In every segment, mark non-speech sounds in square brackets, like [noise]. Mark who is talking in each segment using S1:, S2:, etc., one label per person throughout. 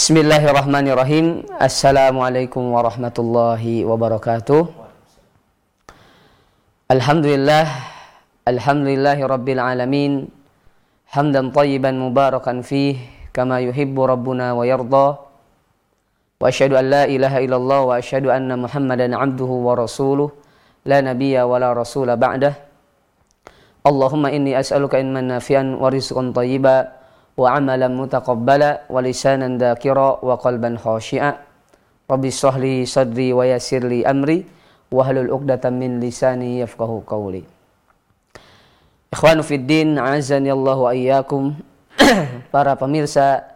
S1: بسم الله الرحمن الرحيم السلام عليكم ورحمة الله وبركاته الحمد لله الحمد لله رب العالمين حمدا طيبا مباركا فيه كما يحب ربنا ويرضى وأشهد أن لا إله إلا الله وأشهد أن محمدا عبده ورسوله لا نبي ولا رسول بعده اللهم إني أسألك إن من نافعا ورزقا طيبا وعملا متقبلا ولسانا ذاكرا وقلبا خاشعا رب اشرح لي صدري ويسر لي امري واحلل عقدة من لساني يفقه قولي Ikhwanu Fiddin, azani Allah wa iyyakum para pemirsa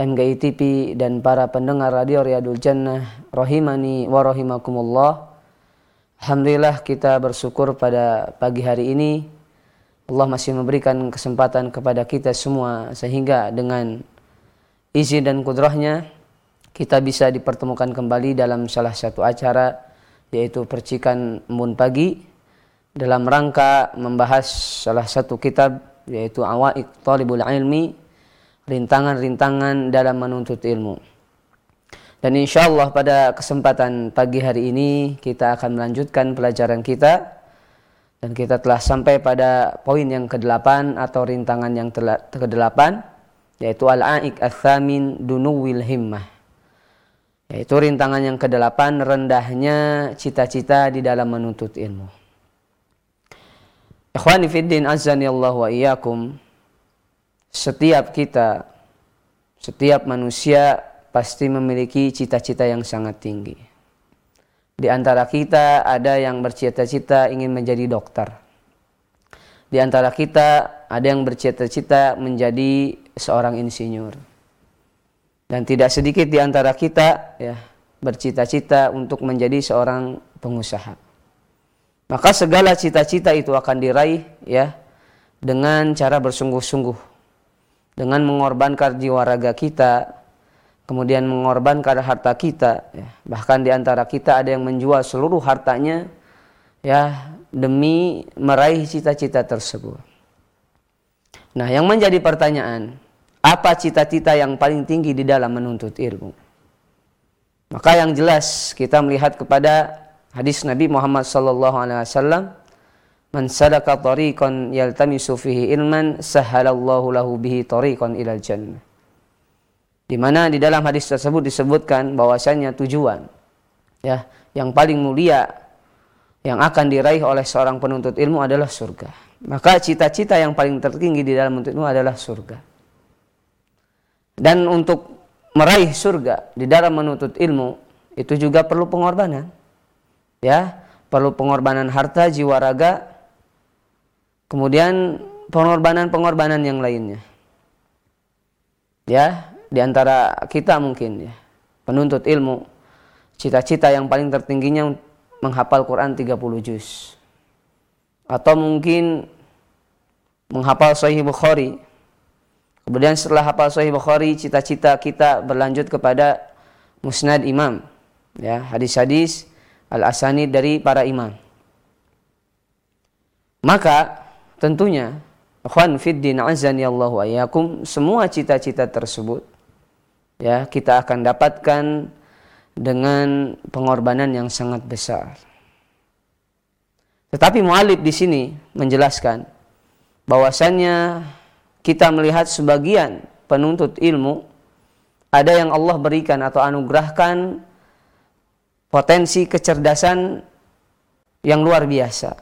S1: MGI TV dan para pendengar radio Riyadul Jannah rahimani wa rahimakumullah. Alhamdulillah kita bersyukur pada pagi hari ini Allah masih memberikan kesempatan kepada kita semua sehingga dengan izin dan kudrahnya kita bisa dipertemukan kembali dalam salah satu acara yaitu percikan embun pagi dalam rangka membahas salah satu kitab yaitu Awaik Talibul Ilmi rintangan-rintangan dalam menuntut ilmu. Dan insya Allah pada kesempatan pagi hari ini kita akan melanjutkan pelajaran kita dan kita telah sampai pada poin yang ke-8 atau rintangan yang ke-8 yaitu al-aik ats-tsamin dunuwil himmah. Yaitu rintangan yang ke-8 rendahnya cita-cita di dalam menuntut ilmu. Ikhwani fiddin azani Allah wa iyyakum. Setiap kita setiap manusia pasti memiliki cita-cita yang sangat tinggi. Di antara kita ada yang bercita-cita ingin menjadi dokter. Di antara kita ada yang bercita-cita menjadi seorang insinyur. Dan tidak sedikit di antara kita ya bercita-cita untuk menjadi seorang pengusaha. Maka segala cita-cita itu akan diraih ya dengan cara bersungguh-sungguh. Dengan mengorbankan jiwa raga kita, kemudian mengorbankan harta kita ya. bahkan di antara kita ada yang menjual seluruh hartanya ya demi meraih cita-cita tersebut. Nah yang menjadi pertanyaan apa cita-cita yang paling tinggi di dalam menuntut ilmu? Maka yang jelas kita melihat kepada hadis Nabi Muhammad sallallahu alaihi wasallam Man sadaka tariqan yaltamisu ilman sahalallahu lahu bihi tariqan ilal jannah di mana di dalam hadis tersebut disebutkan bahwasanya tujuan ya yang paling mulia yang akan diraih oleh seorang penuntut ilmu adalah surga. Maka cita-cita yang paling tertinggi di dalam menuntut ilmu adalah surga. Dan untuk meraih surga di dalam menuntut ilmu itu juga perlu pengorbanan. Ya, perlu pengorbanan harta, jiwa, raga, kemudian pengorbanan-pengorbanan yang lainnya. Ya, di antara kita mungkin ya penuntut ilmu cita-cita yang paling tertingginya menghafal Quran 30 juz. Atau mungkin menghafal Sahih Bukhari. Kemudian setelah hafal Sahih Bukhari cita-cita kita berlanjut kepada musnad imam. Ya hadis-hadis al-asanid dari para imam. Maka tentunya Ikhwan fiddin azani Allah wa semua cita-cita tersebut ya kita akan dapatkan dengan pengorbanan yang sangat besar. Tetapi mualif di sini menjelaskan bahwasannya kita melihat sebagian penuntut ilmu ada yang Allah berikan atau anugerahkan potensi kecerdasan yang luar biasa.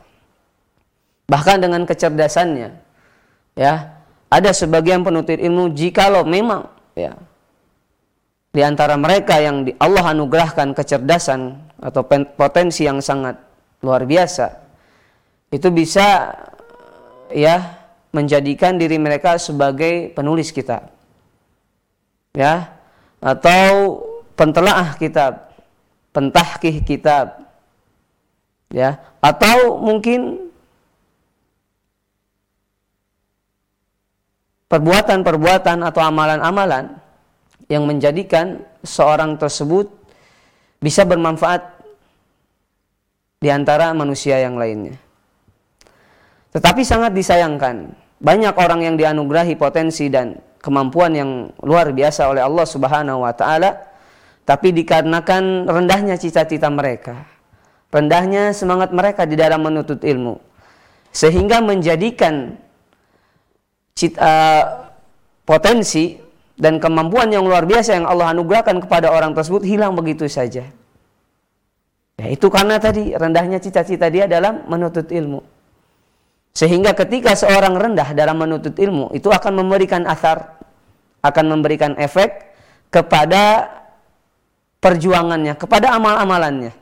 S1: Bahkan dengan kecerdasannya ya, ada sebagian penuntut ilmu jikalau memang ya di antara mereka yang Allah anugerahkan kecerdasan atau potensi yang sangat luar biasa itu bisa ya menjadikan diri mereka sebagai penulis kitab. Ya atau pentelaah kitab pentahkih kitab. Ya atau mungkin perbuatan-perbuatan atau amalan-amalan yang menjadikan seorang tersebut bisa bermanfaat di antara manusia yang lainnya. Tetapi sangat disayangkan, banyak orang yang dianugerahi potensi dan kemampuan yang luar biasa oleh Allah Subhanahu wa taala tapi dikarenakan rendahnya cita-cita mereka, rendahnya semangat mereka di dalam menuntut ilmu sehingga menjadikan cita, uh, potensi dan kemampuan yang luar biasa yang Allah anugerahkan kepada orang tersebut hilang begitu saja. Ya, itu karena tadi rendahnya cita-cita dia dalam menuntut ilmu. Sehingga ketika seorang rendah dalam menuntut ilmu, itu akan memberikan asar, akan memberikan efek kepada perjuangannya, kepada amal-amalannya.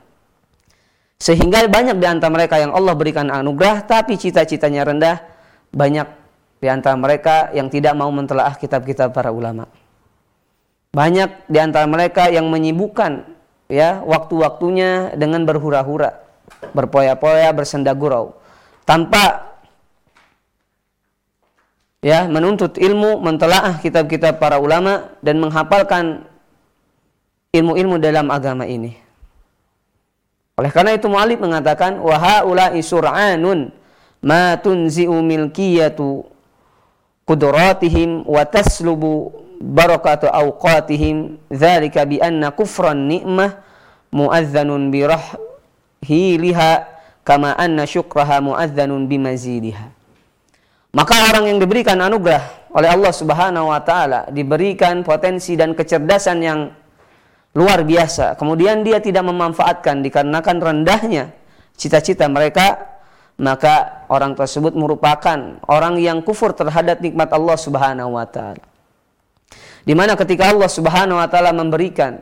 S1: Sehingga banyak di antara mereka yang Allah berikan anugerah, tapi cita-citanya rendah, banyak di antara mereka yang tidak mau mentelaah kitab-kitab para ulama. Banyak di antara mereka yang menyibukkan ya waktu-waktunya dengan berhura-hura, berpoya-poya, bersenda gurau tanpa ya menuntut ilmu, mentelaah kitab-kitab para ulama dan menghafalkan ilmu-ilmu dalam agama ini. Oleh karena itu mu'alif mengatakan wa haula'i sur'anun ma tunzi'u milkiyatu qudratihim wa taslubu barakatu awqatihim. Dzalika bi anna kufran ni'mah muadzanun bi rahiliha kama anna syukraha muadzanun maka orang yang diberikan anugerah oleh Allah Subhanahu wa taala diberikan potensi dan kecerdasan yang luar biasa. Kemudian dia tidak memanfaatkan dikarenakan rendahnya cita-cita mereka maka orang tersebut merupakan orang yang kufur terhadap nikmat Allah Subhanahu wa taala di mana ketika Allah Subhanahu wa taala memberikan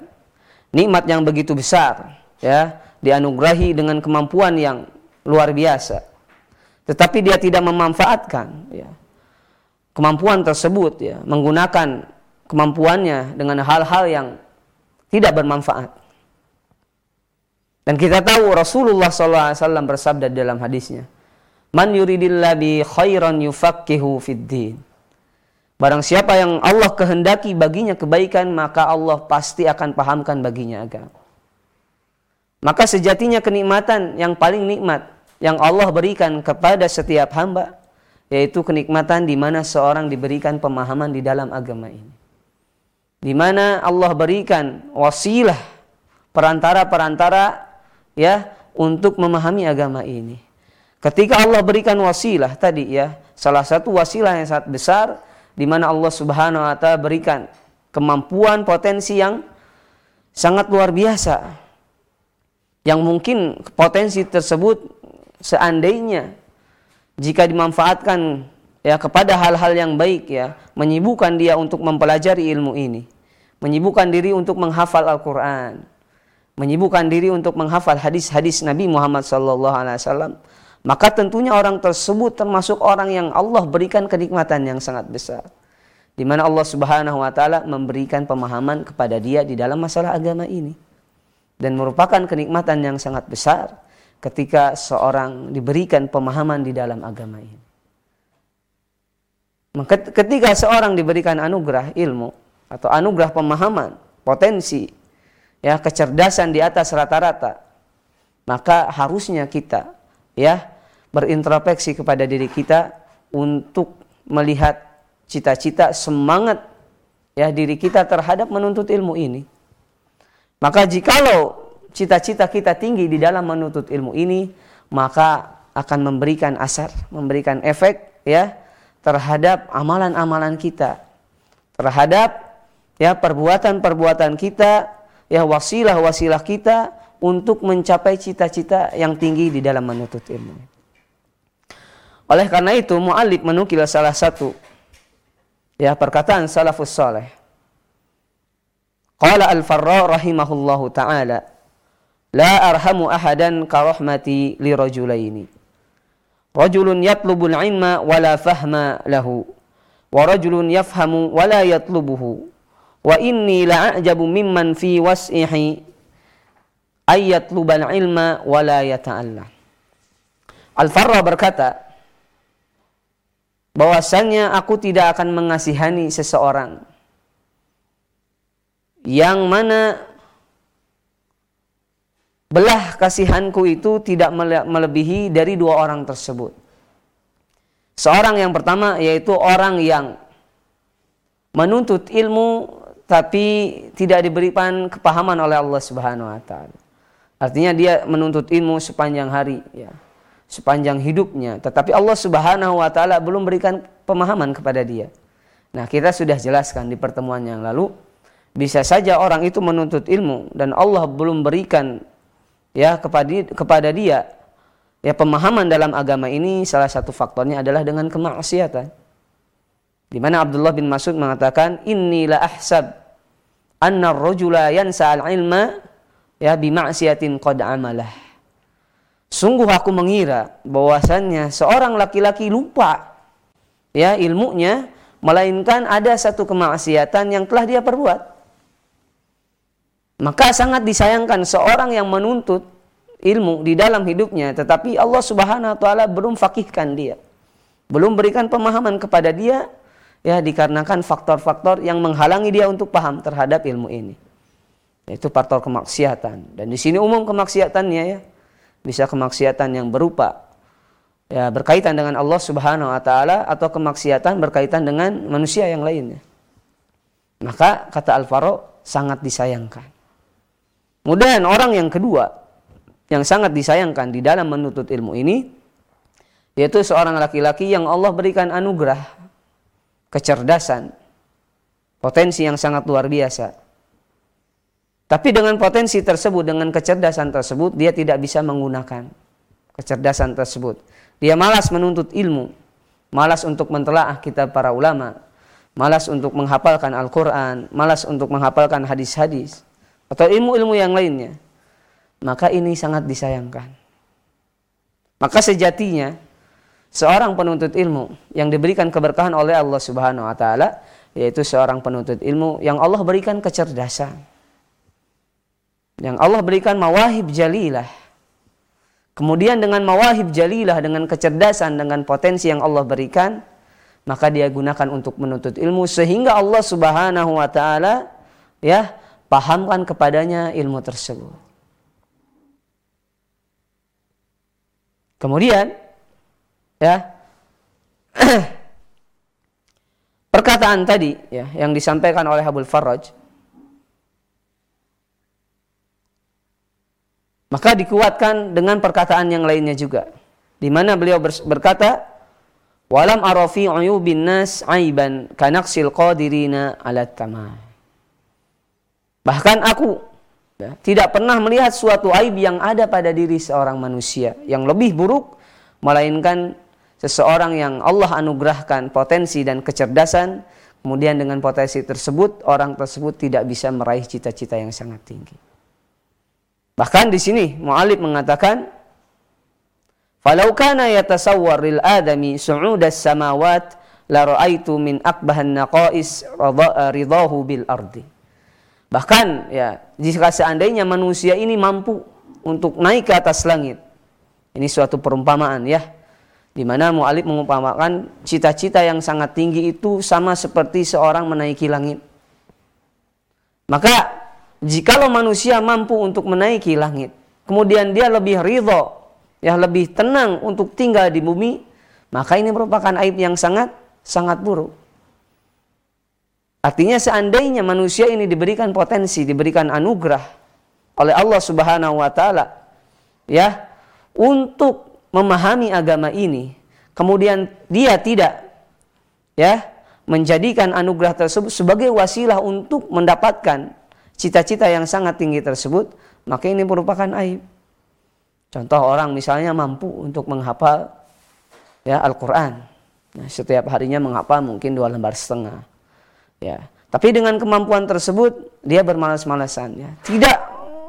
S1: nikmat yang begitu besar, ya, dianugerahi dengan kemampuan yang luar biasa. Tetapi dia tidak memanfaatkan ya, kemampuan tersebut ya, menggunakan kemampuannya dengan hal-hal yang tidak bermanfaat. Dan kita tahu Rasulullah SAW bersabda dalam hadisnya, Man yuridillah bi khairan yufakihu fid din. Barang siapa yang Allah kehendaki baginya kebaikan, maka Allah pasti akan pahamkan baginya agama. Maka sejatinya kenikmatan yang paling nikmat yang Allah berikan kepada setiap hamba, yaitu kenikmatan di mana seorang diberikan pemahaman di dalam agama ini. Di mana Allah berikan wasilah perantara-perantara ya untuk memahami agama ini. Ketika Allah berikan wasilah tadi ya, salah satu wasilah yang sangat besar di mana Allah Subhanahu wa taala berikan kemampuan potensi yang sangat luar biasa. Yang mungkin potensi tersebut seandainya jika dimanfaatkan ya kepada hal-hal yang baik ya, menyibukkan dia untuk mempelajari ilmu ini, menyibukkan diri untuk menghafal Al-Qur'an, menyibukkan diri untuk menghafal hadis-hadis Nabi Muhammad wasallam maka tentunya orang tersebut termasuk orang yang Allah berikan kenikmatan yang sangat besar. Di mana Allah Subhanahu wa taala memberikan pemahaman kepada dia di dalam masalah agama ini. Dan merupakan kenikmatan yang sangat besar ketika seorang diberikan pemahaman di dalam agama ini. Ketika seorang diberikan anugerah ilmu atau anugerah pemahaman, potensi, ya kecerdasan di atas rata-rata, maka harusnya kita ya berintrospeksi kepada diri kita untuk melihat cita-cita semangat ya diri kita terhadap menuntut ilmu ini. Maka jikalau cita-cita kita tinggi di dalam menuntut ilmu ini, maka akan memberikan asar, memberikan efek ya terhadap amalan-amalan kita, terhadap ya perbuatan-perbuatan kita, ya wasilah-wasilah kita untuk mencapai cita-cita yang tinggi di dalam menuntut ilmu. Oleh karena itu mu'alib menukil salah satu ya perkataan salafus saleh. Qala al-Farra rahimahullahu taala la arhamu ahadan ka rahmati li rajulaini. Rajulun yatlubul ilma wa la fahma lahu wa rajulun yafhamu wa la yatlubuhu wa inni la a'jabu mimman fi was'ihi ayyatlubal ilma wa la yata'allam. Al-Farra berkata, bahwasannya aku tidak akan mengasihani seseorang yang mana belah kasihanku itu tidak melebihi dari dua orang tersebut. Seorang yang pertama yaitu orang yang menuntut ilmu tapi tidak diberikan kepahaman oleh Allah Subhanahu wa taala. Artinya dia menuntut ilmu sepanjang hari ya, sepanjang hidupnya, tetapi Allah Subhanahu wa taala belum berikan pemahaman kepada dia. Nah, kita sudah jelaskan di pertemuan yang lalu, bisa saja orang itu menuntut ilmu dan Allah belum berikan ya kepada kepada dia ya pemahaman dalam agama ini salah satu faktornya adalah dengan kemaksiatan. Di mana Abdullah bin Mas'ud mengatakan, "Inni la ahsab anna ar-rajula yansa al-ilma ya bi ma'siyatin qad amalah." Sungguh aku mengira bahwasannya seorang laki-laki lupa ya ilmunya melainkan ada satu kemaksiatan yang telah dia perbuat. Maka sangat disayangkan seorang yang menuntut ilmu di dalam hidupnya tetapi Allah Subhanahu wa taala belum fakihkan dia. Belum berikan pemahaman kepada dia ya dikarenakan faktor-faktor yang menghalangi dia untuk paham terhadap ilmu ini. Itu faktor kemaksiatan. Dan di sini umum kemaksiatannya ya. Bisa kemaksiatan yang berupa ya berkaitan dengan Allah Subhanahu wa taala atau kemaksiatan berkaitan dengan manusia yang lainnya. Maka kata Al-Faro sangat disayangkan. Kemudian orang yang kedua yang sangat disayangkan di dalam menuntut ilmu ini yaitu seorang laki-laki yang Allah berikan anugerah kecerdasan, potensi yang sangat luar biasa. Tapi dengan potensi tersebut, dengan kecerdasan tersebut, dia tidak bisa menggunakan kecerdasan tersebut. Dia malas menuntut ilmu, malas untuk mentelaah kitab para ulama, malas untuk menghafalkan Al-Quran, malas untuk menghafalkan hadis-hadis, atau ilmu-ilmu yang lainnya. Maka ini sangat disayangkan. Maka sejatinya seorang penuntut ilmu yang diberikan keberkahan oleh Allah Subhanahu wa taala yaitu seorang penuntut ilmu yang Allah berikan kecerdasan. Yang Allah berikan mawahib jalilah. Kemudian dengan mawahib jalilah dengan kecerdasan dengan potensi yang Allah berikan maka dia gunakan untuk menuntut ilmu sehingga Allah Subhanahu wa taala ya pahamkan kepadanya ilmu tersebut. Kemudian ya. [clears throat] Perkataan tadi ya yang disampaikan oleh Abdul Faraj maka dikuatkan dengan perkataan yang lainnya juga di mana beliau berkata walam arafi uyubin nas aiban kanaksil qadirina ala tamam. Bahkan aku ya, tidak pernah melihat suatu aib yang ada pada diri seorang manusia yang lebih buruk melainkan seseorang yang Allah anugerahkan potensi dan kecerdasan, kemudian dengan potensi tersebut orang tersebut tidak bisa meraih cita-cita yang sangat tinggi. Bahkan di sini Mu'alib mengatakan, "Falau kana yatasawwar lil adami su'udas samawat la ra'aitu min akbahan naqais ridahu bil ardi." Bahkan ya, jika seandainya manusia ini mampu untuk naik ke atas langit. Ini suatu perumpamaan ya di mana mu'alib mengumpamakan cita-cita yang sangat tinggi itu sama seperti seorang menaiki langit. Maka jikalau manusia mampu untuk menaiki langit, kemudian dia lebih ridho, ya lebih tenang untuk tinggal di bumi, maka ini merupakan aib yang sangat sangat buruk. Artinya seandainya manusia ini diberikan potensi, diberikan anugerah oleh Allah Subhanahu wa taala ya untuk memahami agama ini, kemudian dia tidak ya menjadikan anugerah tersebut sebagai wasilah untuk mendapatkan cita-cita yang sangat tinggi tersebut, maka ini merupakan aib. Contoh orang misalnya mampu untuk menghafal ya Al-Qur'an. Nah, setiap harinya menghafal mungkin dua lembar setengah. Ya. Tapi dengan kemampuan tersebut dia bermalas-malasan ya. Tidak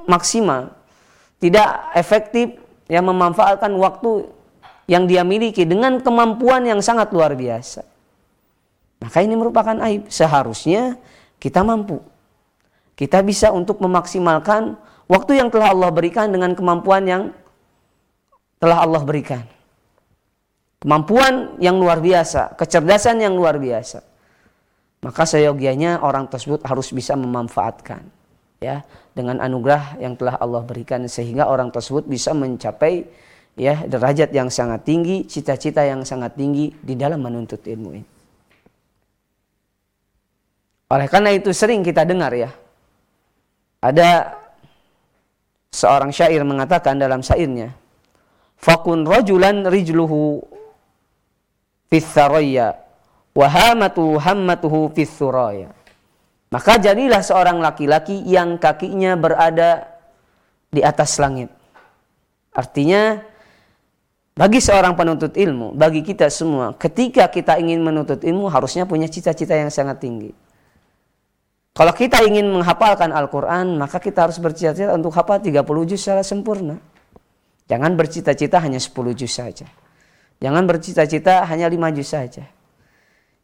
S1: maksimal, tidak efektif yang memanfaatkan waktu yang dia miliki dengan kemampuan yang sangat luar biasa. Maka ini merupakan aib. Seharusnya kita mampu. Kita bisa untuk memaksimalkan waktu yang telah Allah berikan dengan kemampuan yang telah Allah berikan. Kemampuan yang luar biasa, kecerdasan yang luar biasa. Maka seyogianya orang tersebut harus bisa memanfaatkan ya dengan anugerah yang telah Allah berikan sehingga orang tersebut bisa mencapai ya derajat yang sangat tinggi, cita-cita yang sangat tinggi di dalam menuntut ilmu ini. Oleh karena itu sering kita dengar ya. Ada seorang syair mengatakan dalam syairnya, "Fakun rajulan rijluhu fitharaya wa hamatu hammatuhu fithuraya." Maka jadilah seorang laki-laki yang kakinya berada di atas langit. Artinya bagi seorang penuntut ilmu, bagi kita semua, ketika kita ingin menuntut ilmu harusnya punya cita-cita yang sangat tinggi. Kalau kita ingin menghafalkan Al-Quran, maka kita harus bercita-cita untuk hafal 30 juz secara sempurna. Jangan bercita-cita hanya 10 juz saja. Jangan bercita-cita hanya 5 juz saja.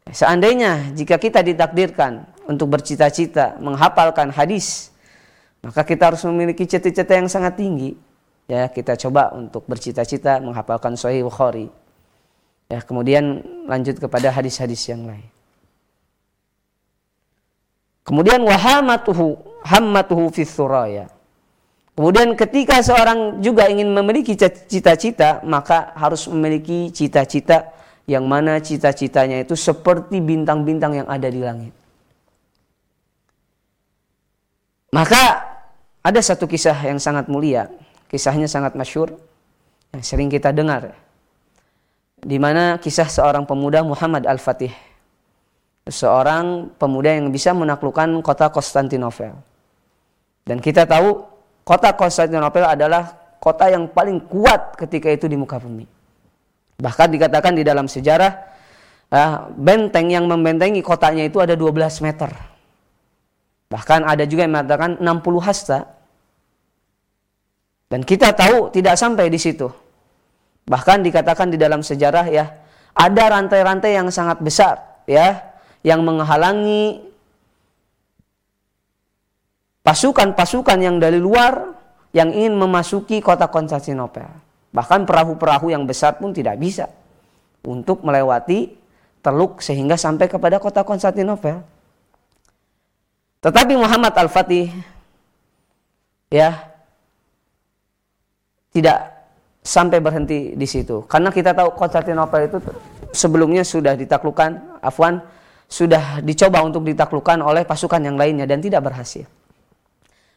S1: Seandainya jika kita ditakdirkan untuk bercita-cita menghafalkan hadis, maka kita harus memiliki cita-cita yang sangat tinggi. Ya, kita coba untuk bercita-cita menghafalkan Sahih Bukhari. Ya, kemudian lanjut kepada hadis-hadis yang lain. Kemudian wahamatuhu hammatuhu fi. Kemudian ketika seorang juga ingin memiliki cita-cita, maka harus memiliki cita-cita yang mana cita-citanya itu seperti bintang-bintang yang ada di langit. Maka ada satu kisah yang sangat mulia, kisahnya sangat masyur, yang sering kita dengar. Di mana kisah seorang pemuda Muhammad Al-Fatih seorang pemuda yang bisa menaklukkan kota Konstantinopel. Dan kita tahu kota Konstantinopel adalah kota yang paling kuat ketika itu di muka bumi. Bahkan dikatakan di dalam sejarah uh, benteng yang membentengi kotanya itu ada 12 meter. Bahkan ada juga yang mengatakan 60 hasta. Dan kita tahu tidak sampai di situ. Bahkan dikatakan di dalam sejarah ya ada rantai-rantai yang sangat besar ya yang menghalangi pasukan-pasukan yang dari luar yang ingin memasuki kota Konstantinopel. Bahkan perahu-perahu yang besar pun tidak bisa untuk melewati teluk sehingga sampai kepada kota Konstantinopel. Tetapi Muhammad Al-Fatih ya tidak sampai berhenti di situ. Karena kita tahu Konstantinopel itu sebelumnya sudah ditaklukkan Afwan sudah dicoba untuk ditaklukkan oleh pasukan yang lainnya dan tidak berhasil.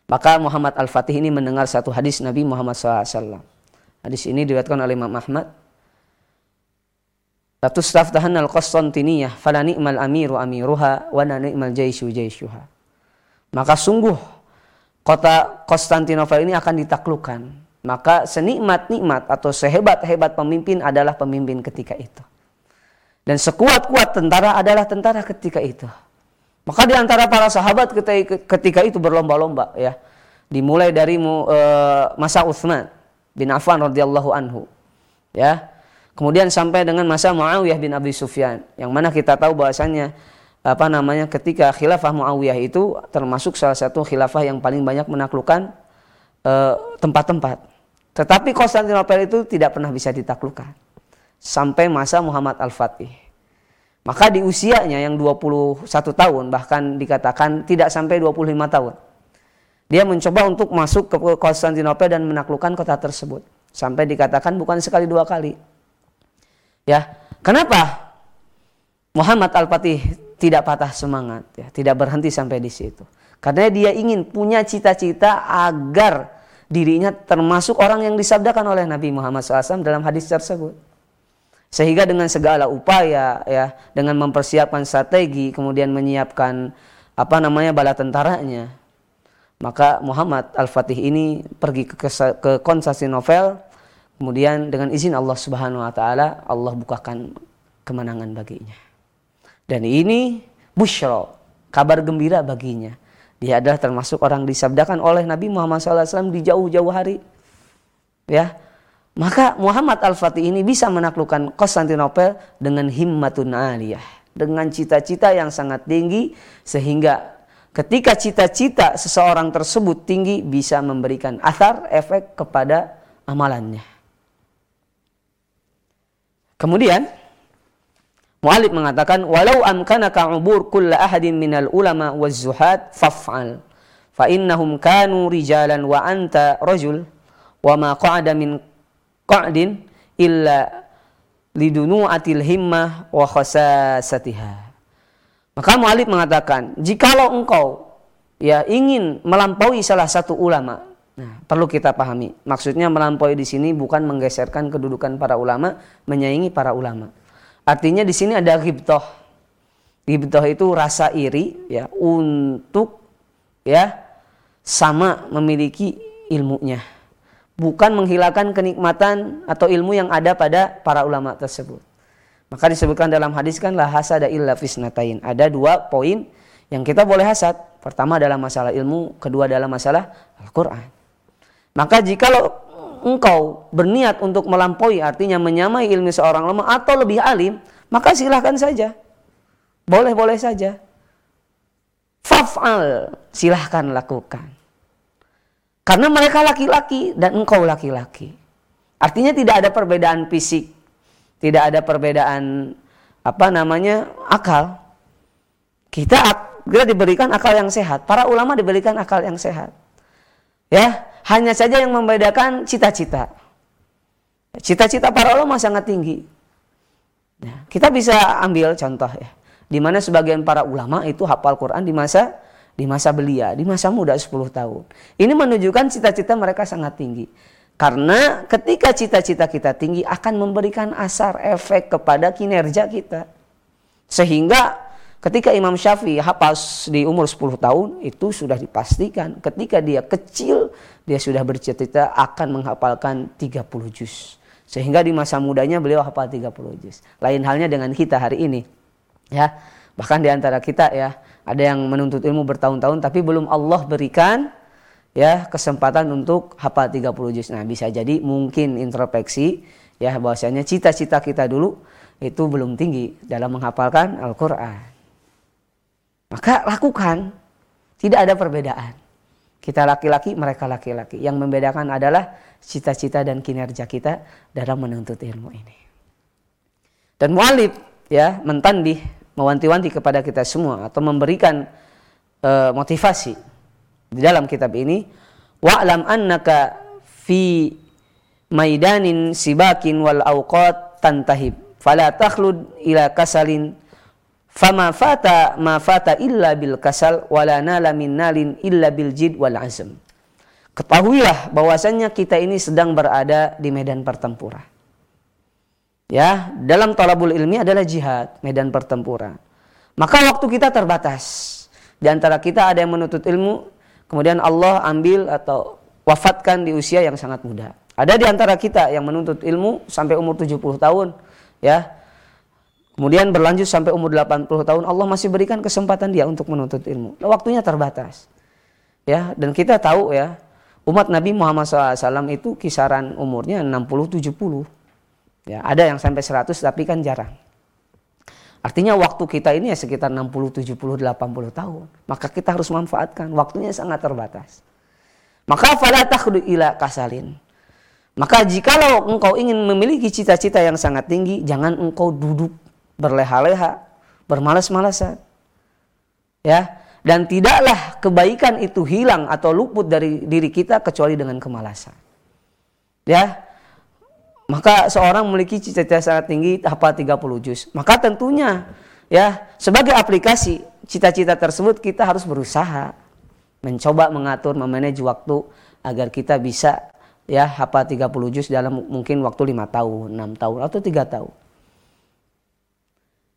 S1: Maka Muhammad Al-Fatih ini mendengar satu hadis Nabi Muhammad SAW. Hadis ini diriwayatkan oleh Imam Ahmad. Latustaftahan al-Qastantiniyah fala ni'mal amiru amiruha wa ni'mal jaishu jaishuha. Maka sungguh kota Konstantinopel ini akan ditaklukkan. Maka senikmat-nikmat atau sehebat-hebat pemimpin adalah pemimpin ketika itu. Dan sekuat-kuat tentara adalah tentara ketika itu. Maka di antara para sahabat ketika itu berlomba-lomba ya. Dimulai dari uh, masa Uthman bin Affan radhiyallahu anhu. Ya. Kemudian sampai dengan masa Muawiyah bin Abi Sufyan yang mana kita tahu bahasanya apa namanya ketika khilafah Muawiyah itu termasuk salah satu khilafah yang paling banyak menaklukkan eh, tempat-tempat. Tetapi Konstantinopel itu tidak pernah bisa ditaklukkan sampai masa Muhammad Al-Fatih. Maka di usianya yang 21 tahun bahkan dikatakan tidak sampai 25 tahun. Dia mencoba untuk masuk ke Konstantinopel dan menaklukkan kota tersebut. Sampai dikatakan bukan sekali dua kali. Ya, kenapa Muhammad Al-Fatih tidak patah semangat ya, tidak berhenti sampai di situ. Karena dia ingin punya cita-cita agar dirinya termasuk orang yang disabdakan oleh Nabi Muhammad SAW dalam hadis tersebut. Sehingga dengan segala upaya ya, dengan mempersiapkan strategi, kemudian menyiapkan apa namanya bala tentaranya, maka Muhammad Al-Fatih ini pergi ke, ke Konstantinopel, kemudian dengan izin Allah Subhanahu wa taala Allah bukakan kemenangan baginya. Dan ini busyra, kabar gembira baginya. Dia adalah termasuk orang disabdakan oleh Nabi Muhammad SAW di jauh-jauh hari. Ya, maka Muhammad Al-Fatih ini bisa menaklukkan Konstantinopel dengan himmatun aliyah. Dengan cita-cita yang sangat tinggi sehingga ketika cita-cita seseorang tersebut tinggi bisa memberikan athar efek kepada amalannya. Kemudian Mu'alib mengatakan walau amkanaka ubur kulla ahadin minal ulama waz zuhad faf'al fa innahum kanu rijalan wa anta rajul wa ma qa'ada min qa'din illa lidunu atil himmah wa khasasatiha. Maka Mu'alib mengatakan, jikalau engkau ya ingin melampaui salah satu ulama, nah, perlu kita pahami. Maksudnya melampaui di sini bukan menggeserkan kedudukan para ulama, menyaingi para ulama. Artinya di sini ada ghibtoh. Ghibtoh itu rasa iri ya untuk ya sama memiliki ilmunya. Bukan menghilangkan kenikmatan atau ilmu yang ada pada para ulama tersebut. Maka disebutkan dalam hadis kan la hasada illa fisnatain. Ada dua poin yang kita boleh hasad. Pertama adalah masalah ilmu, kedua adalah masalah Al-Qur'an. Maka jika engkau berniat untuk melampaui artinya menyamai ilmu seorang ulama atau lebih alim, maka silahkan saja. Boleh-boleh saja. Faf'al, silahkan lakukan. Karena mereka laki-laki dan engkau laki-laki. Artinya tidak ada perbedaan fisik tidak ada perbedaan apa namanya akal. Kita kita diberikan akal yang sehat. Para ulama diberikan akal yang sehat. Ya, hanya saja yang membedakan cita-cita. Cita-cita para ulama sangat tinggi. Ya, kita bisa ambil contoh ya, di mana sebagian para ulama itu hafal Quran di masa di masa belia, di masa muda 10 tahun. Ini menunjukkan cita-cita mereka sangat tinggi. Karena ketika cita-cita kita tinggi akan memberikan asar efek kepada kinerja kita. Sehingga ketika Imam Syafi'i hafal di umur 10 tahun itu sudah dipastikan ketika dia kecil dia sudah bercita-cita akan menghafalkan 30 juz. Sehingga di masa mudanya beliau hafal 30 juz. Lain halnya dengan kita hari ini. Ya, bahkan di antara kita ya, ada yang menuntut ilmu bertahun-tahun tapi belum Allah berikan ya kesempatan untuk hafal 30 juz. Nah, bisa jadi mungkin introspeksi ya bahwasanya cita-cita kita dulu itu belum tinggi dalam menghafalkan Al-Qur'an. Maka lakukan. Tidak ada perbedaan. Kita laki-laki, mereka laki-laki. Yang membedakan adalah cita-cita dan kinerja kita dalam menuntut ilmu ini. Dan mualib ya mentandih mewanti-wanti kepada kita semua atau memberikan uh, motivasi di dalam kitab ini wa'lam annaka fi maidanin sibakin wal awqat tantahib fala takhlud ila kasalin fama fata ma fata illa bil kasal wala nala nalin illa bil jid wal azm ketahuilah bahwasannya kita ini sedang berada di medan pertempuran ya dalam talabul ilmi adalah jihad medan pertempuran maka waktu kita terbatas di antara kita ada yang menuntut ilmu kemudian Allah ambil atau wafatkan di usia yang sangat muda. Ada di antara kita yang menuntut ilmu sampai umur 70 tahun, ya. Kemudian berlanjut sampai umur 80 tahun, Allah masih berikan kesempatan dia untuk menuntut ilmu. Waktunya terbatas. Ya, dan kita tahu ya, umat Nabi Muhammad SAW itu kisaran umurnya 60-70. Ya, ada yang sampai 100 tapi kan jarang. Artinya waktu kita ini ya sekitar 60, 70, 80 tahun. Maka kita harus manfaatkan. Waktunya sangat terbatas. Maka fala takhdu ila kasalin. Maka jikalau engkau ingin memiliki cita-cita yang sangat tinggi, jangan engkau duduk berleha-leha, bermalas-malasan. Ya, dan tidaklah kebaikan itu hilang atau luput dari diri kita kecuali dengan kemalasan. Ya, maka seorang memiliki cita-cita sangat tinggi hafal 30 juz. Maka tentunya ya sebagai aplikasi cita-cita tersebut kita harus berusaha mencoba mengatur memanage waktu agar kita bisa ya hafal 30 juz dalam mungkin waktu lima tahun, enam tahun atau tiga tahun.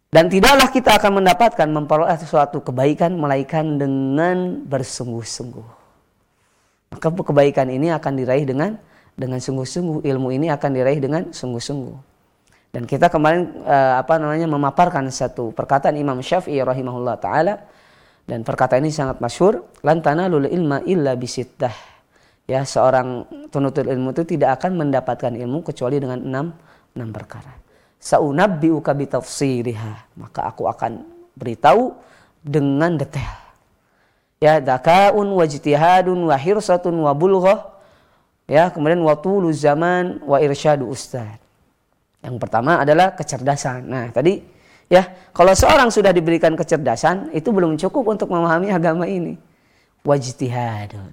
S1: Dan tidaklah kita akan mendapatkan memperoleh sesuatu kebaikan melainkan dengan bersungguh-sungguh. Maka kebaikan ini akan diraih dengan dengan sungguh-sungguh. Ilmu ini akan diraih dengan sungguh-sungguh. Dan kita kemarin uh, apa namanya memaparkan satu perkataan Imam Syafi'i rahimahullah taala. Dan perkataan ini sangat masyhur. Lan tanalul ilma illa bisitdah ya seorang penuntut ilmu itu tidak akan mendapatkan ilmu kecuali dengan enam enam perkara saunabbiuka bitafsiriha maka aku akan beritahu dengan detail ya dakaun wajtihadun wa hirsatun wa bulghah Ya, kemudian waktu zaman wa irsyadu ustad. Yang pertama adalah kecerdasan. Nah, tadi ya, kalau seorang sudah diberikan kecerdasan, itu belum cukup untuk memahami agama ini. Wajtihadun.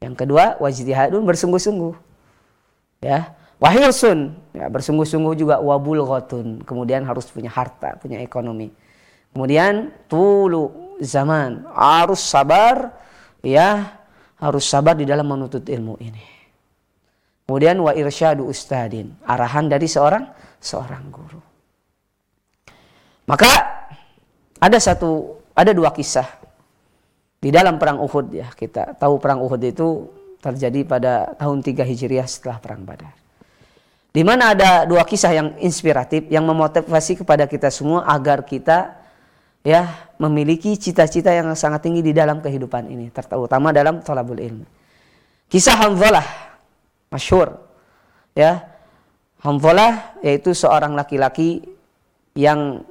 S1: Yang kedua, wajtihadun bersungguh-sungguh. Ya, wahirsun, ya bersungguh-sungguh juga wabul ghotun. Kemudian harus punya harta, punya ekonomi. Kemudian tulu zaman, harus sabar ya, harus sabar di dalam menuntut ilmu ini. Kemudian wa irsyadu ustadin, arahan dari seorang seorang guru. Maka ada satu ada dua kisah di dalam perang Uhud ya. Kita tahu perang Uhud itu terjadi pada tahun 3 Hijriah setelah perang Badar. Di mana ada dua kisah yang inspiratif yang memotivasi kepada kita semua agar kita ya memiliki cita-cita yang sangat tinggi di dalam kehidupan ini, terutama dalam thalabul ilmi. Kisah Hamzalah masyhur ya. Hamzalah yaitu seorang laki-laki yang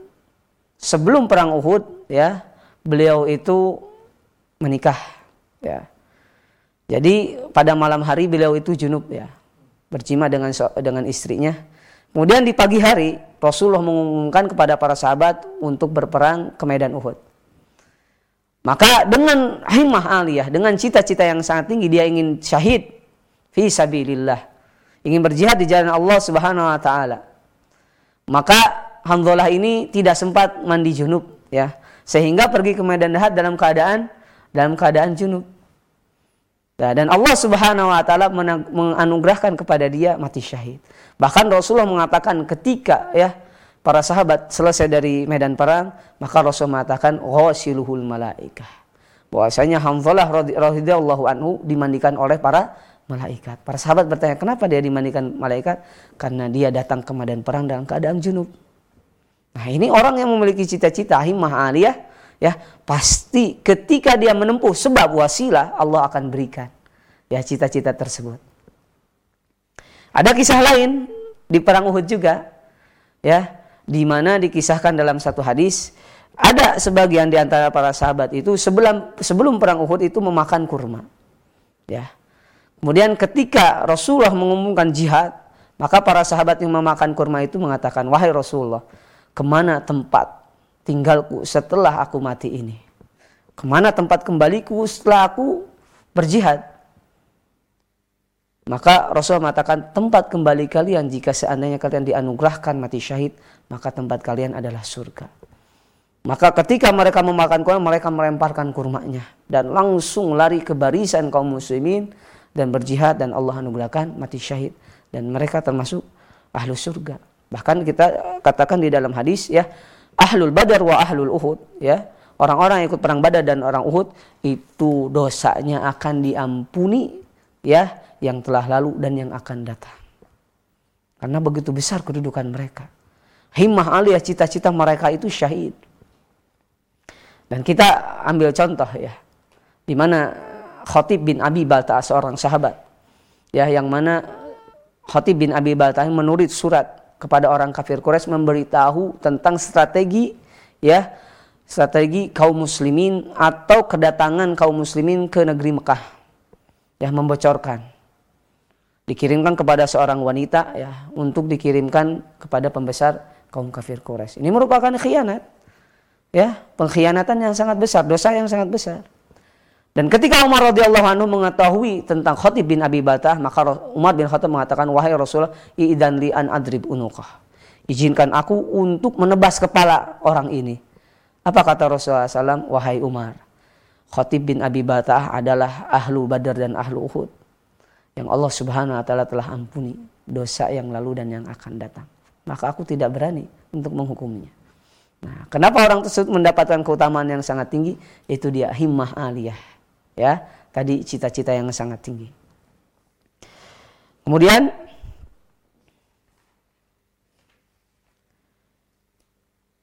S1: sebelum perang Uhud ya beliau itu menikah ya. Jadi pada malam hari beliau itu junub ya berjima dengan dengan istrinya kemudian di pagi hari Rasulullah mengumumkan kepada para sahabat untuk berperang ke medan Uhud maka dengan himmah aliyah dengan cita-cita yang sangat tinggi dia ingin syahid fi sabilillah. Ingin berjihad di jalan Allah Subhanahu wa taala. Maka Hamzalah ini tidak sempat mandi junub ya, sehingga pergi ke medan jihad dalam keadaan dalam keadaan junub. Nah, dan Allah Subhanahu wa taala menganugerahkan kepada dia mati syahid. Bahkan Rasulullah mengatakan ketika ya para sahabat selesai dari medan perang, maka Rasul mengatakan ghasiluhul malaikah. Bahwasanya Hamzalah radhiyallahu anhu dimandikan oleh para malaikat. Para sahabat bertanya, kenapa dia dimandikan malaikat? Karena dia datang ke medan perang dalam keadaan junub. Nah ini orang yang memiliki cita-cita himmah aliyah, ya pasti ketika dia menempuh sebab wasilah Allah akan berikan ya cita-cita tersebut. Ada kisah lain di perang Uhud juga, ya di mana dikisahkan dalam satu hadis ada sebagian di antara para sahabat itu sebelum sebelum perang Uhud itu memakan kurma. Ya. Kemudian ketika Rasulullah mengumumkan jihad, maka para sahabat yang memakan kurma itu mengatakan, Wahai Rasulullah, ke mana tempat tinggalku setelah aku mati ini? Ke mana tempat kembaliku setelah aku berjihad? Maka Rasulullah mengatakan tempat kembali kalian jika seandainya kalian dianugerahkan mati syahid, maka tempat kalian adalah surga. Maka ketika mereka memakan kurma, mereka melemparkan kurmanya dan langsung lari ke barisan kaum muslimin dan berjihad dan Allah anugerahkan mati syahid dan mereka termasuk ahlu surga. Bahkan kita katakan di dalam hadis ya ahlul badar wa ahlul uhud ya orang-orang yang ikut perang badar dan orang uhud itu dosanya akan diampuni ya yang telah lalu dan yang akan datang. Karena begitu besar kedudukan mereka. Himmah aliyah cita-cita mereka itu syahid. Dan kita ambil contoh ya. Di mana Khatib bin Abi Balta seorang sahabat ya yang mana Khatib bin Abi Balta menulis surat kepada orang kafir Quraisy memberitahu tentang strategi ya strategi kaum muslimin atau kedatangan kaum muslimin ke negeri Mekah ya membocorkan. Dikirimkan kepada seorang wanita ya untuk dikirimkan kepada pembesar kaum kafir Quraisy. Ini merupakan khianat ya pengkhianatan yang sangat besar dosa yang sangat besar dan ketika Umar radhiyallahu anhu mengetahui tentang Khatib bin Abi Batah, maka Umar bin Khattab mengatakan, "Wahai Rasulullah, idan li an adrib unuqah." Izinkan aku untuk menebas kepala orang ini. Apa kata Rasulullah SAW? Wahai Umar, Khatib bin Abi Batah adalah ahlu Badar dan ahlu Uhud. Yang Allah subhanahu wa ta'ala telah ampuni dosa yang lalu dan yang akan datang. Maka aku tidak berani untuk menghukumnya. Nah, kenapa orang tersebut mendapatkan keutamaan yang sangat tinggi? Itu dia himmah aliyah ya. Tadi cita-cita yang sangat tinggi. Kemudian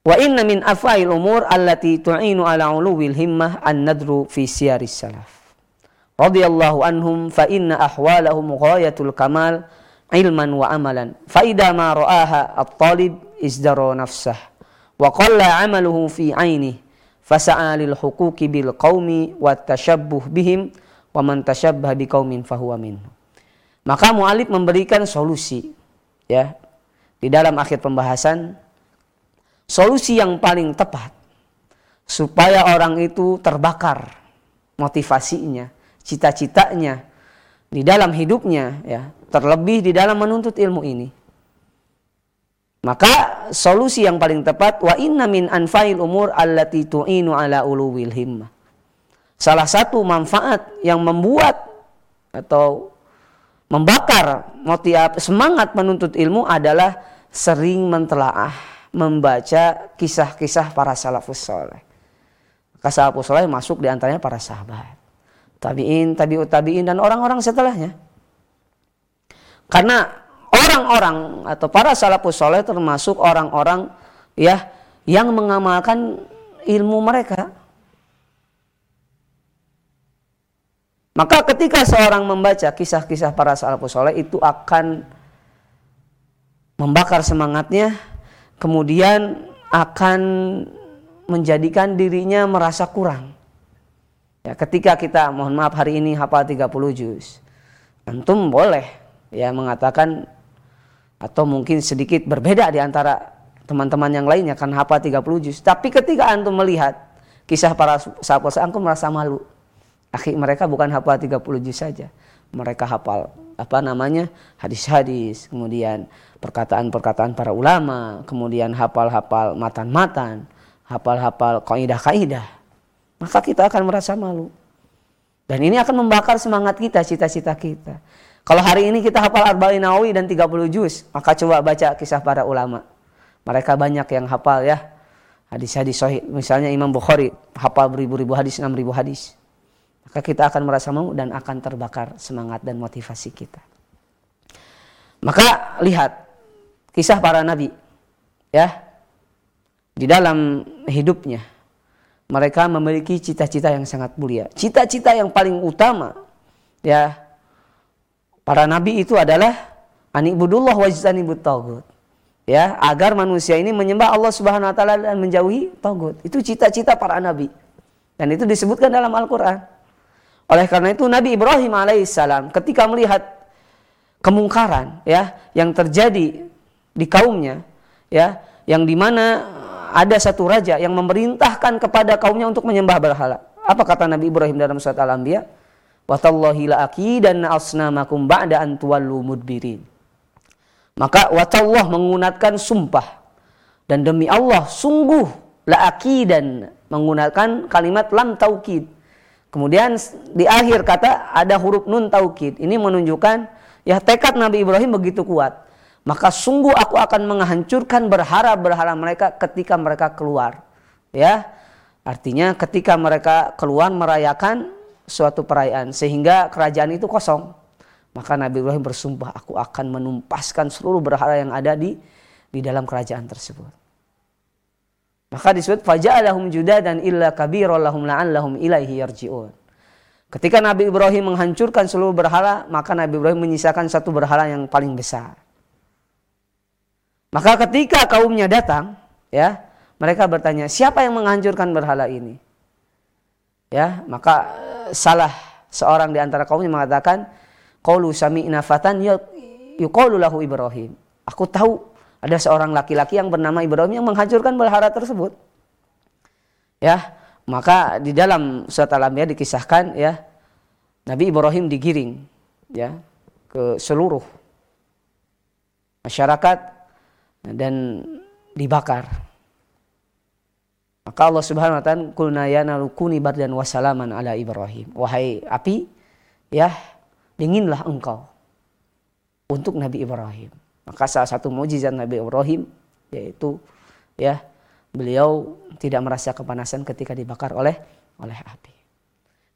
S1: wa inna min afail umur allati tu'inu ala uluwil himmah an nadru fi siyaris salaf. Radhiyallahu anhum fa inna ahwalahum ghayatul kamal ilman wa amalan. Fa idza ma ra'aha at-talib izdara nafsah wa qalla amaluhu fi ainihi fasa'a lil huquqi bil qaumi wa tashabbuh bihim wa man tashabbah bi qaumin fahuwa minhu. Maka mualif memberikan solusi ya di dalam akhir pembahasan solusi yang paling tepat supaya orang itu terbakar motivasinya, cita-citanya di dalam hidupnya ya, terlebih di dalam menuntut ilmu ini. Maka solusi yang paling tepat wa inna min anfa'il umur allati tu'inu ala uluwil himmah. Salah satu manfaat yang membuat atau membakar motivasi semangat menuntut ilmu adalah sering mentelaah membaca kisah-kisah para salafus soleh. Maka salafus soleh masuk di antaranya para sahabat. Tabi'in, tabi'ut tabi'in dan orang-orang setelahnya. Karena orang-orang atau para salafus soleh termasuk orang-orang ya yang mengamalkan ilmu mereka. Maka ketika seorang membaca kisah-kisah para salafus soleh itu akan membakar semangatnya, kemudian akan menjadikan dirinya merasa kurang. Ya, ketika kita mohon maaf hari ini hafal 30 juz. Antum boleh ya mengatakan atau mungkin sedikit berbeda di antara teman-teman yang lainnya kan hafal 30 juz. Tapi ketika antum melihat kisah para sahabat antum merasa malu. Akhir mereka bukan hafal 30 juz saja. Mereka hafal apa namanya? hadis-hadis, kemudian perkataan-perkataan para ulama, kemudian hafal-hafal matan-matan, hafal-hafal kaidah-kaidah. Maka kita akan merasa malu. Dan ini akan membakar semangat kita, cita-cita kita. Kalau hari ini kita hafal Arba'in Nawawi dan 30 juz, maka coba baca kisah para ulama. Mereka banyak yang hafal ya. Hadis-hadis sahih. Misalnya Imam Bukhari hafal beribu-ribu hadis, enam ribu hadis. Maka kita akan merasa mau dan akan terbakar semangat dan motivasi kita. Maka lihat kisah para nabi ya di dalam hidupnya mereka memiliki cita-cita yang sangat mulia cita-cita yang paling utama ya para nabi itu adalah anikbudullah wajtanibut tagut. Ya, agar manusia ini menyembah Allah Subhanahu wa taala dan menjauhi tagut. Itu cita-cita para nabi. Dan itu disebutkan dalam Al-Qur'an. Oleh karena itu Nabi Ibrahim alaihissalam ketika melihat kemungkaran ya yang terjadi di kaumnya ya yang di mana ada satu raja yang memerintahkan kepada kaumnya untuk menyembah berhala. Apa kata Nabi Ibrahim dalam surat Al-Anbiya? Watallahi la dan asnamakum ba'da an tuwallu mudbirin. Maka watallah menggunakan sumpah dan demi Allah sungguh la dan menggunakan kalimat lam taukid. Kemudian di akhir kata ada huruf nun taukid. Ini menunjukkan ya tekad Nabi Ibrahim begitu kuat. Maka sungguh aku akan menghancurkan berhala-berhala mereka ketika mereka keluar. Ya. Artinya ketika mereka keluar merayakan suatu perayaan sehingga kerajaan itu kosong. Maka Nabi Ibrahim bersumpah, aku akan menumpaskan seluruh berhala yang ada di di dalam kerajaan tersebut. Maka disebut faja'alahum dan illa kabirallahum la'allahum ilaihi yarji'un. Ketika Nabi Ibrahim menghancurkan seluruh berhala, maka Nabi Ibrahim menyisakan satu berhala yang paling besar. Maka ketika kaumnya datang, ya, mereka bertanya, siapa yang menghancurkan berhala ini? Ya, maka salah seorang di antara kaumnya mengatakan qaulu sami'na fatan yuqalu lahu Ibrahim. Aku tahu ada seorang laki-laki yang bernama Ibrahim yang menghancurkan berhala tersebut. Ya, maka di dalam surat Al-Anbiya dikisahkan ya Nabi Ibrahim digiring ya ke seluruh masyarakat dan dibakar maka Allah Subhanahu wa taala kulna ya narukuni bardan wasalaman ala Ibrahim. Wahai api, ya dinginlah engkau untuk Nabi Ibrahim. Maka salah satu mujizat Nabi Ibrahim yaitu ya beliau tidak merasa kepanasan ketika dibakar oleh oleh api.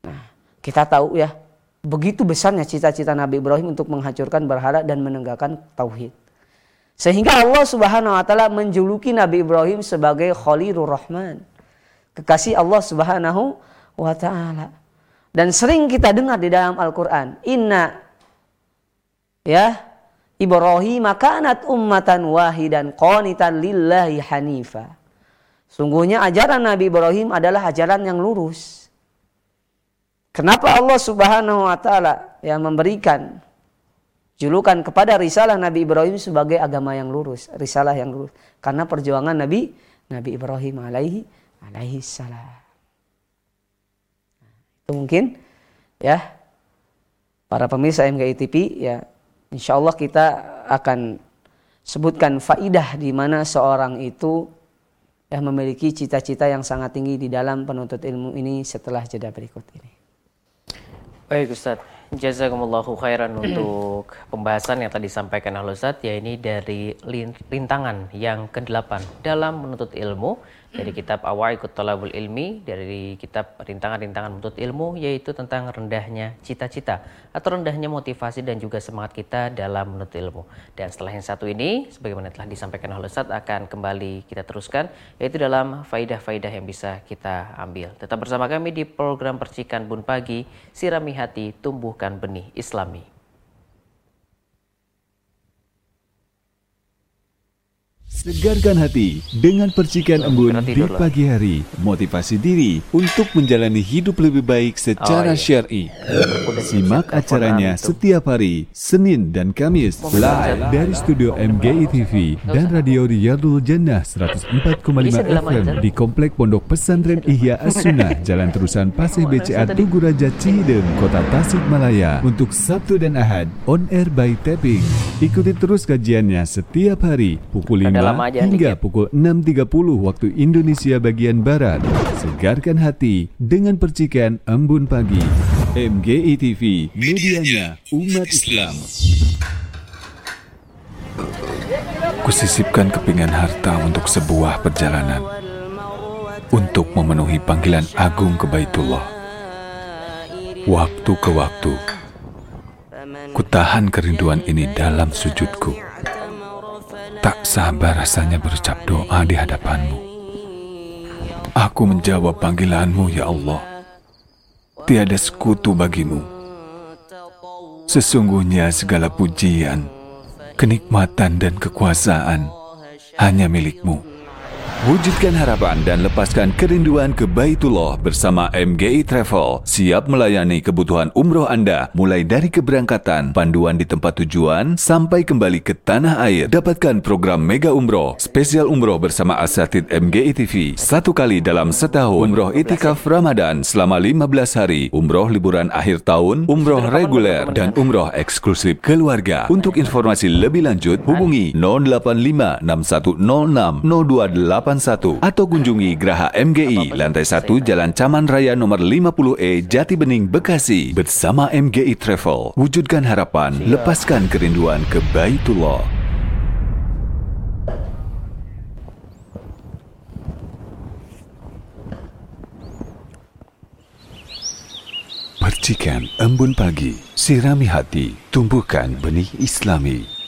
S1: Nah, kita tahu ya begitu besarnya cita-cita Nabi Ibrahim untuk menghancurkan berhala dan menegakkan tauhid. Sehingga Allah Subhanahu wa taala menjuluki Nabi Ibrahim sebagai Khalilur Rahman. Kekasih Allah Subhanahu wa taala. Dan sering kita dengar di dalam Al-Qur'an, inna ya Ibrahim kanat ummatan wahidan qanitan lillahi hanifa. Sungguhnya ajaran Nabi Ibrahim adalah ajaran yang lurus. Kenapa Allah Subhanahu wa taala yang memberikan julukan kepada risalah Nabi Ibrahim sebagai agama yang lurus, risalah yang lurus. Karena perjuangan Nabi Nabi Ibrahim alaihi alaihi salam. Itu mungkin ya para pemirsa MGI TV ya insya Allah kita akan sebutkan faidah di mana seorang itu ya, memiliki cita-cita yang sangat tinggi di dalam penuntut ilmu ini setelah jeda berikut ini.
S2: Baik Ustaz, jazakumullahu khairan untuk pembahasan yang tadi disampaikan oleh Ustaz ya ini dari rintangan yang ke-8 dalam menuntut ilmu dari kitab Awaiqut Talabul Ilmi dari kitab rintangan-rintangan menuntut ilmu yaitu tentang rendahnya cita-cita atau rendahnya motivasi dan juga semangat kita dalam menuntut ilmu. Dan setelah yang satu ini sebagaimana telah disampaikan oleh Ustaz akan kembali kita teruskan yaitu dalam faidah-faidah yang bisa kita ambil. Tetap bersama kami di program Percikan Bun Pagi, Sirami Hati, Tumbuhkan Benih Islami.
S3: Segarkan hati dengan percikan embun di pagi hari. Motivasi diri untuk menjalani hidup lebih baik secara oh, iya. syar'i. Simak acaranya setiap hari, Senin dan Kamis, live dari studio MGI TV dan Radio Riyadul Jannah 104,5 FM di Komplek Pondok Pesantren Ihya As-Sunnah, [laughs] Jalan Terusan Pasir BCA Tugu Raja Cihideng, Kota Tasikmalaya. Untuk Sabtu dan Ahad on air by tapping. Ikuti terus kajiannya setiap hari pukul 5 aja hingga dikit. pukul 6.30 waktu Indonesia bagian Barat. Segarkan hati dengan percikan embun pagi. MGI TV, medianya umat Islam. Kusisipkan kepingan harta untuk sebuah perjalanan. Untuk memenuhi panggilan agung ke Baitullah. Waktu ke waktu, kutahan kerinduan ini dalam sujudku Tak sabar rasanya berucap doa di hadapanmu. Aku menjawab panggilanmu, ya Allah. Tiada sekutu bagimu. Sesungguhnya segala pujian, kenikmatan dan kekuasaan hanya milikmu. Wujudkan harapan dan lepaskan kerinduan ke Baitullah bersama MGI Travel. Siap melayani kebutuhan umroh Anda mulai dari keberangkatan, panduan di tempat tujuan, sampai kembali ke tanah air. Dapatkan program Mega Umroh, spesial umroh bersama Asatid MGI TV. Satu kali dalam setahun, umroh itikaf Ramadan selama 15 hari, umroh liburan akhir tahun, umroh reguler, dan umroh eksklusif keluarga. Untuk informasi lebih lanjut, hubungi 085 6106 028 atau kunjungi Graha MGI lantai 1 Jalan Caman Raya nomor 50E Jati Bening Bekasi bersama MGI Travel. Wujudkan harapan, lepaskan kerinduan ke Baitullah. Percikan embun pagi, sirami hati, tumbuhkan benih islami.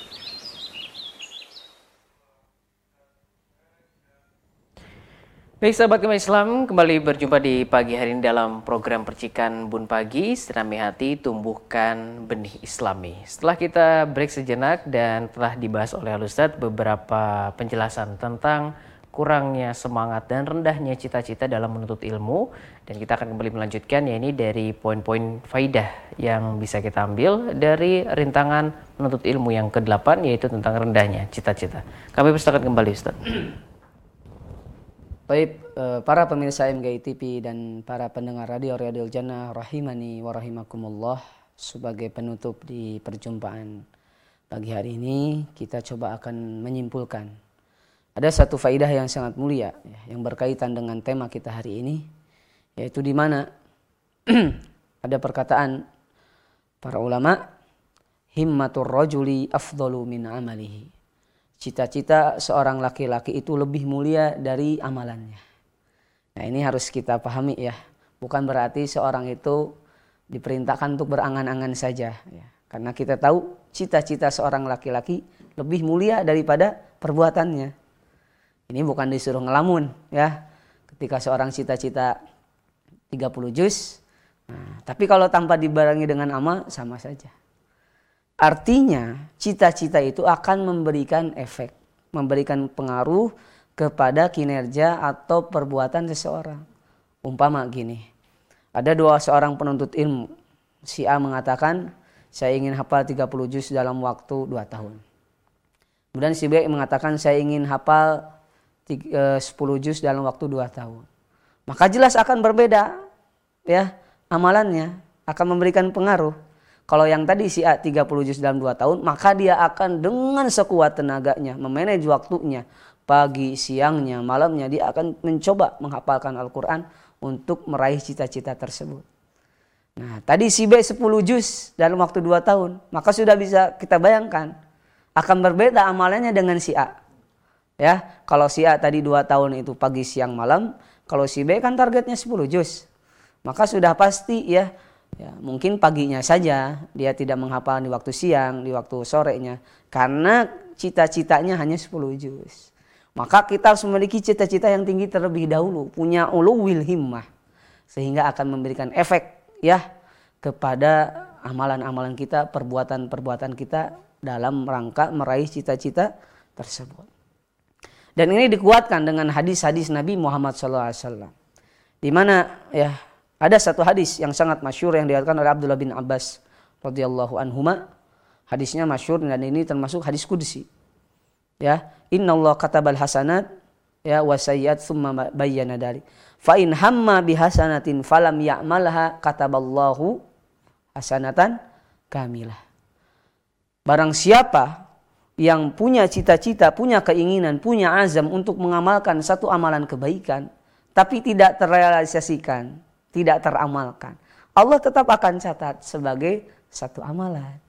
S2: Baik sahabat kembali Islam, kembali berjumpa di pagi hari ini dalam program Percikan Bun Pagi, Sirami Hati, Tumbuhkan Benih Islami. Setelah kita break sejenak dan telah dibahas oleh Al-Ustadz beberapa penjelasan tentang kurangnya semangat dan rendahnya cita-cita dalam menuntut ilmu dan kita akan kembali melanjutkan ya ini dari poin-poin faidah yang bisa kita ambil dari rintangan menuntut ilmu yang ke-8 yaitu tentang rendahnya cita-cita. Kami persilakan kembali Ustaz.
S1: Baik, eh, para pemirsa MGI TV dan para pendengar radio Radio Jannah rahimani wa rahimakumullah sebagai penutup di perjumpaan pagi hari ini kita coba akan menyimpulkan. Ada satu faidah yang sangat mulia ya, yang berkaitan dengan tema kita hari ini yaitu di mana [clears throat] ada perkataan para ulama himmatur rajuli afdalu min amalihi cita-cita seorang laki-laki itu lebih mulia dari amalannya. Nah ini harus kita pahami ya. Bukan berarti seorang itu diperintahkan untuk berangan-angan saja. Ya. Karena kita tahu cita-cita seorang laki-laki lebih mulia daripada perbuatannya. Ini bukan disuruh ngelamun ya. Ketika seorang cita-cita 30 juz. Nah, tapi kalau tanpa dibarengi dengan amal sama saja. Artinya cita-cita itu akan memberikan efek, memberikan pengaruh kepada kinerja atau perbuatan seseorang. Umpama gini, ada dua seorang penuntut ilmu. Si A mengatakan, saya ingin hafal 30 juz dalam waktu 2 tahun. Kemudian si B mengatakan, saya ingin hafal 10 eh, juz dalam waktu 2 tahun. Maka jelas akan berbeda ya amalannya, akan memberikan pengaruh. Kalau yang tadi si A 30 juz dalam 2 tahun, maka dia akan dengan sekuat tenaganya memanage waktunya, pagi, siangnya, malamnya dia akan mencoba menghafalkan Al-Qur'an untuk meraih cita-cita tersebut. Nah, tadi si B 10 juz dalam waktu 2 tahun, maka sudah bisa kita bayangkan akan berbeda amalannya dengan si A. Ya, kalau si A tadi 2 tahun itu pagi, siang, malam, kalau si B kan targetnya 10 juz. Maka sudah pasti ya Ya, mungkin paginya saja dia tidak menghafal di waktu siang, di waktu sorenya karena cita-citanya hanya 10 juz. Maka kita harus memiliki cita-cita yang tinggi terlebih dahulu, punya uluwil himmah sehingga akan memberikan efek ya kepada amalan-amalan kita, perbuatan-perbuatan kita dalam rangka meraih cita-cita tersebut. Dan ini dikuatkan dengan hadis-hadis Nabi Muhammad SAW. Di mana ya ada satu hadis yang sangat masyur yang diriwayatkan oleh Abdullah bin Abbas radhiyallahu anhuma. Hadisnya masyur dan ini termasuk hadis kudsi. Ya, Allah katabal hasanat ya wa sayyiat thumma bayyana dari. Fa in hamma bi hasanatin falam ya'malha kataballahu hasanatan kamilah. Barang siapa yang punya cita-cita, punya keinginan, punya azam untuk mengamalkan satu amalan kebaikan, tapi tidak terrealisasikan, tidak teramalkan. Allah tetap akan catat sebagai satu amalan.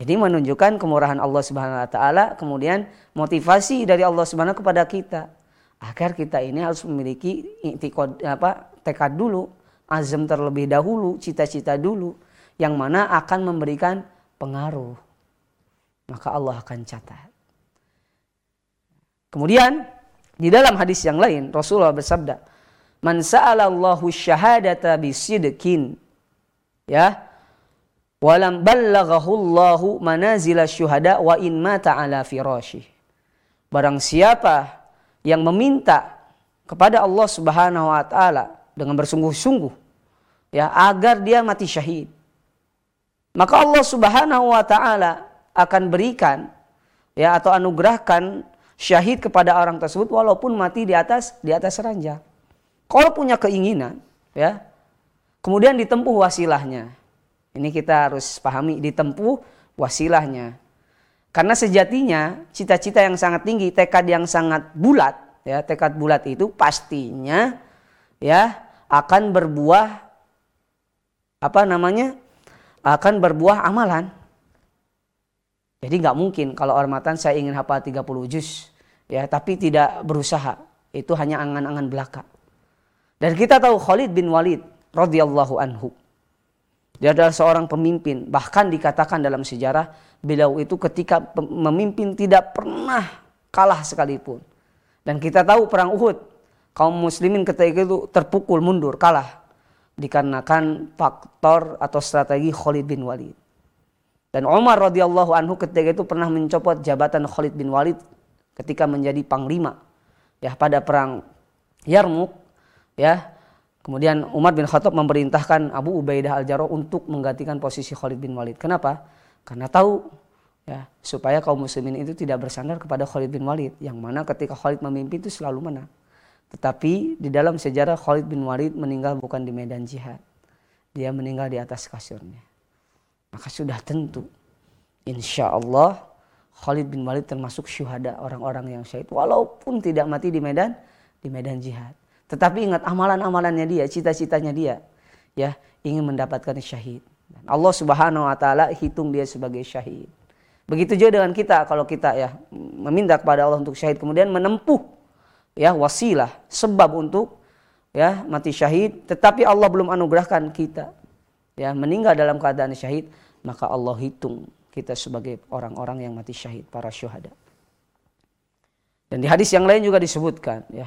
S1: Jadi menunjukkan kemurahan Allah Subhanahu wa taala, kemudian motivasi dari Allah Subhanahu kepada kita agar kita ini harus memiliki itikad apa tekad dulu, azam terlebih dahulu, cita-cita dulu yang mana akan memberikan pengaruh. Maka Allah akan catat. Kemudian di dalam hadis yang lain Rasulullah bersabda, Man sa'alallahu syahadata bisidqin. Ya. Walam ballaghahu Allahu manazila syuhada wa in mata ala firashi. Barang siapa yang meminta kepada Allah Subhanahu wa taala dengan bersungguh-sungguh ya agar dia mati syahid. Maka Allah Subhanahu wa taala akan berikan ya atau anugerahkan syahid kepada orang tersebut walaupun mati di atas di atas ranjang. Kalau punya keinginan, ya, kemudian ditempuh wasilahnya. Ini kita harus pahami, ditempuh wasilahnya. Karena sejatinya cita-cita yang sangat tinggi, tekad yang sangat bulat, ya, tekad bulat itu pastinya ya akan berbuah apa namanya? akan berbuah amalan. Jadi nggak mungkin kalau hormatan saya ingin hafal 30 juz ya tapi tidak berusaha. Itu hanya angan-angan belaka. Dan kita tahu Khalid bin Walid radhiyallahu anhu. Dia adalah seorang pemimpin, bahkan dikatakan dalam sejarah beliau itu ketika memimpin tidak pernah kalah sekalipun. Dan kita tahu perang Uhud, kaum muslimin ketika itu terpukul mundur, kalah dikarenakan faktor atau strategi Khalid bin Walid. Dan Umar radhiyallahu anhu ketika itu pernah mencopot jabatan Khalid bin Walid ketika menjadi panglima ya pada perang Yarmuk ya. Kemudian Umar bin Khattab memerintahkan Abu Ubaidah al Jarrah untuk menggantikan posisi Khalid bin Walid. Kenapa? Karena tahu ya supaya kaum muslimin itu tidak bersandar kepada Khalid bin Walid. Yang mana ketika Khalid memimpin itu selalu menang. Tetapi di dalam sejarah Khalid bin Walid meninggal bukan di medan jihad. Dia meninggal di atas kasurnya. Maka sudah tentu insya Allah Khalid bin Walid termasuk syuhada orang-orang yang syahid. Walaupun tidak mati di medan di medan jihad tetapi ingat amalan-amalannya dia, cita-citanya dia, ya ingin mendapatkan syahid. Allah Subhanahu wa taala hitung dia sebagai syahid. Begitu juga dengan kita kalau kita ya meminta kepada Allah untuk syahid kemudian menempuh ya wasilah sebab untuk ya mati syahid tetapi Allah belum anugerahkan kita ya meninggal dalam keadaan syahid maka Allah hitung kita sebagai orang-orang yang mati syahid para syuhada. Dan di hadis yang lain juga disebutkan ya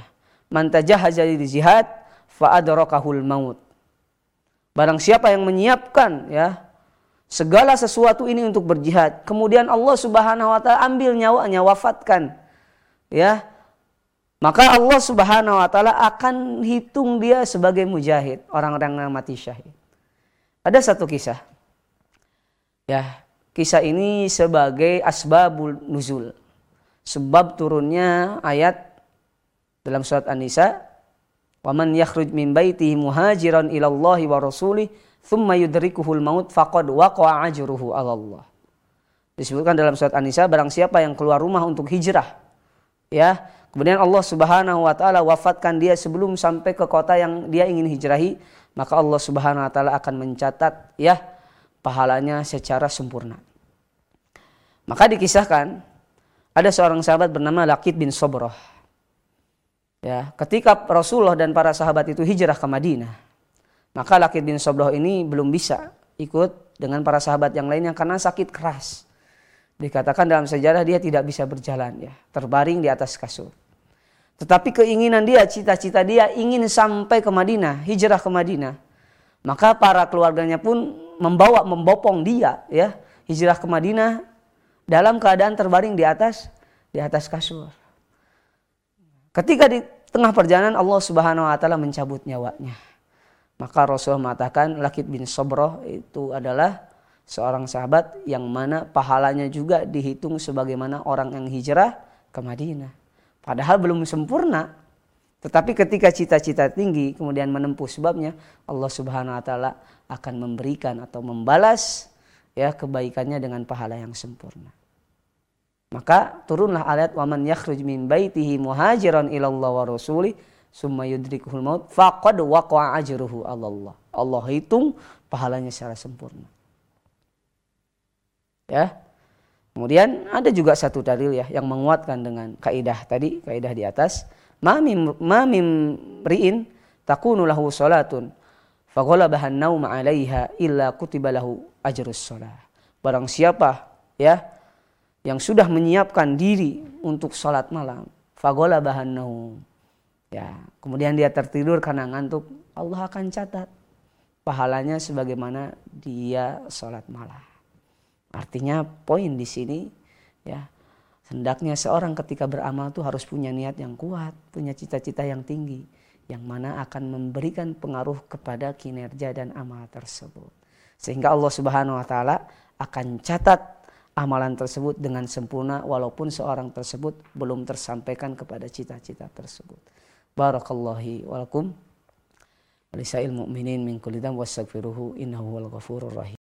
S1: man tajahaza di jihad fa adrakahul maut. Barang siapa yang menyiapkan ya segala sesuatu ini untuk berjihad, kemudian Allah Subhanahu wa taala ambil nyawanya, wafatkan. Ya. Maka Allah Subhanahu wa taala akan hitung dia sebagai mujahid, orang-orang yang mati syahid. Ada satu kisah. Ya, kisah ini sebagai asbabul nuzul. Sebab turunnya ayat dalam surat An-Nisa, "Wa man yakhruj min baitihi muhajiran ila Allah wa rasulih thumma yudrikuhul maut faqad waqa'a ajruhu 'ala Allah. Disebutkan dalam surat An-Nisa barang siapa yang keluar rumah untuk hijrah ya, kemudian Allah Subhanahu wa taala wafatkan dia sebelum sampai ke kota yang dia ingin hijrahi, maka Allah Subhanahu wa taala akan mencatat ya pahalanya secara sempurna. Maka dikisahkan ada seorang sahabat bernama Lakid bin Sobroh. Ya, ketika Rasulullah dan para sahabat itu hijrah ke Madinah, maka Lakid bin Sobroh ini belum bisa ikut dengan para sahabat yang lainnya karena sakit keras. Dikatakan dalam sejarah dia tidak bisa berjalan ya, terbaring di atas kasur. Tetapi keinginan dia, cita-cita dia ingin sampai ke Madinah, hijrah ke Madinah. Maka para keluarganya pun membawa membopong dia ya, hijrah ke Madinah dalam keadaan terbaring di atas di atas kasur. Ketika di tengah perjalanan Allah Subhanahu wa taala mencabut nyawanya. Maka Rasul mengatakan Lakid bin Sobroh itu adalah seorang sahabat yang mana pahalanya juga dihitung sebagaimana orang yang hijrah ke Madinah. Padahal belum sempurna. Tetapi ketika cita-cita tinggi kemudian menempuh sebabnya Allah Subhanahu wa taala akan memberikan atau membalas ya kebaikannya dengan pahala yang sempurna. Maka turunlah ayat waman yakhruj min baitihi muhajiran ila Allah wa rasuli summa yudrikuhul maut faqad waqa'a ajruhu Allah. Allah hitung pahalanya secara sempurna. Ya. Kemudian ada juga satu dalil ya yang menguatkan dengan kaidah tadi, kaidah di atas, ma mim ma mim ri'in takunu lahu salatun faghalabaha an-naum 'alaiha illa kutiba lahu ajrus shalah. Barang siapa ya yang sudah menyiapkan diri untuk sholat malam, faghalabaha naum. Ya, kemudian dia tertidur karena ngantuk, Allah akan catat pahalanya sebagaimana dia sholat malam. Artinya poin di sini ya hendaknya seorang ketika beramal itu harus punya niat yang kuat, punya cita-cita yang tinggi yang mana akan memberikan pengaruh kepada kinerja dan amal tersebut. Sehingga Allah Subhanahu wa taala akan catat amalan tersebut dengan sempurna walaupun seorang tersebut belum tersampaikan kepada cita-cita tersebut. Barakallahu walakum. Walisail mu'minin min kulli dam wastaghfiruhu innahu wal ghafurur rahim.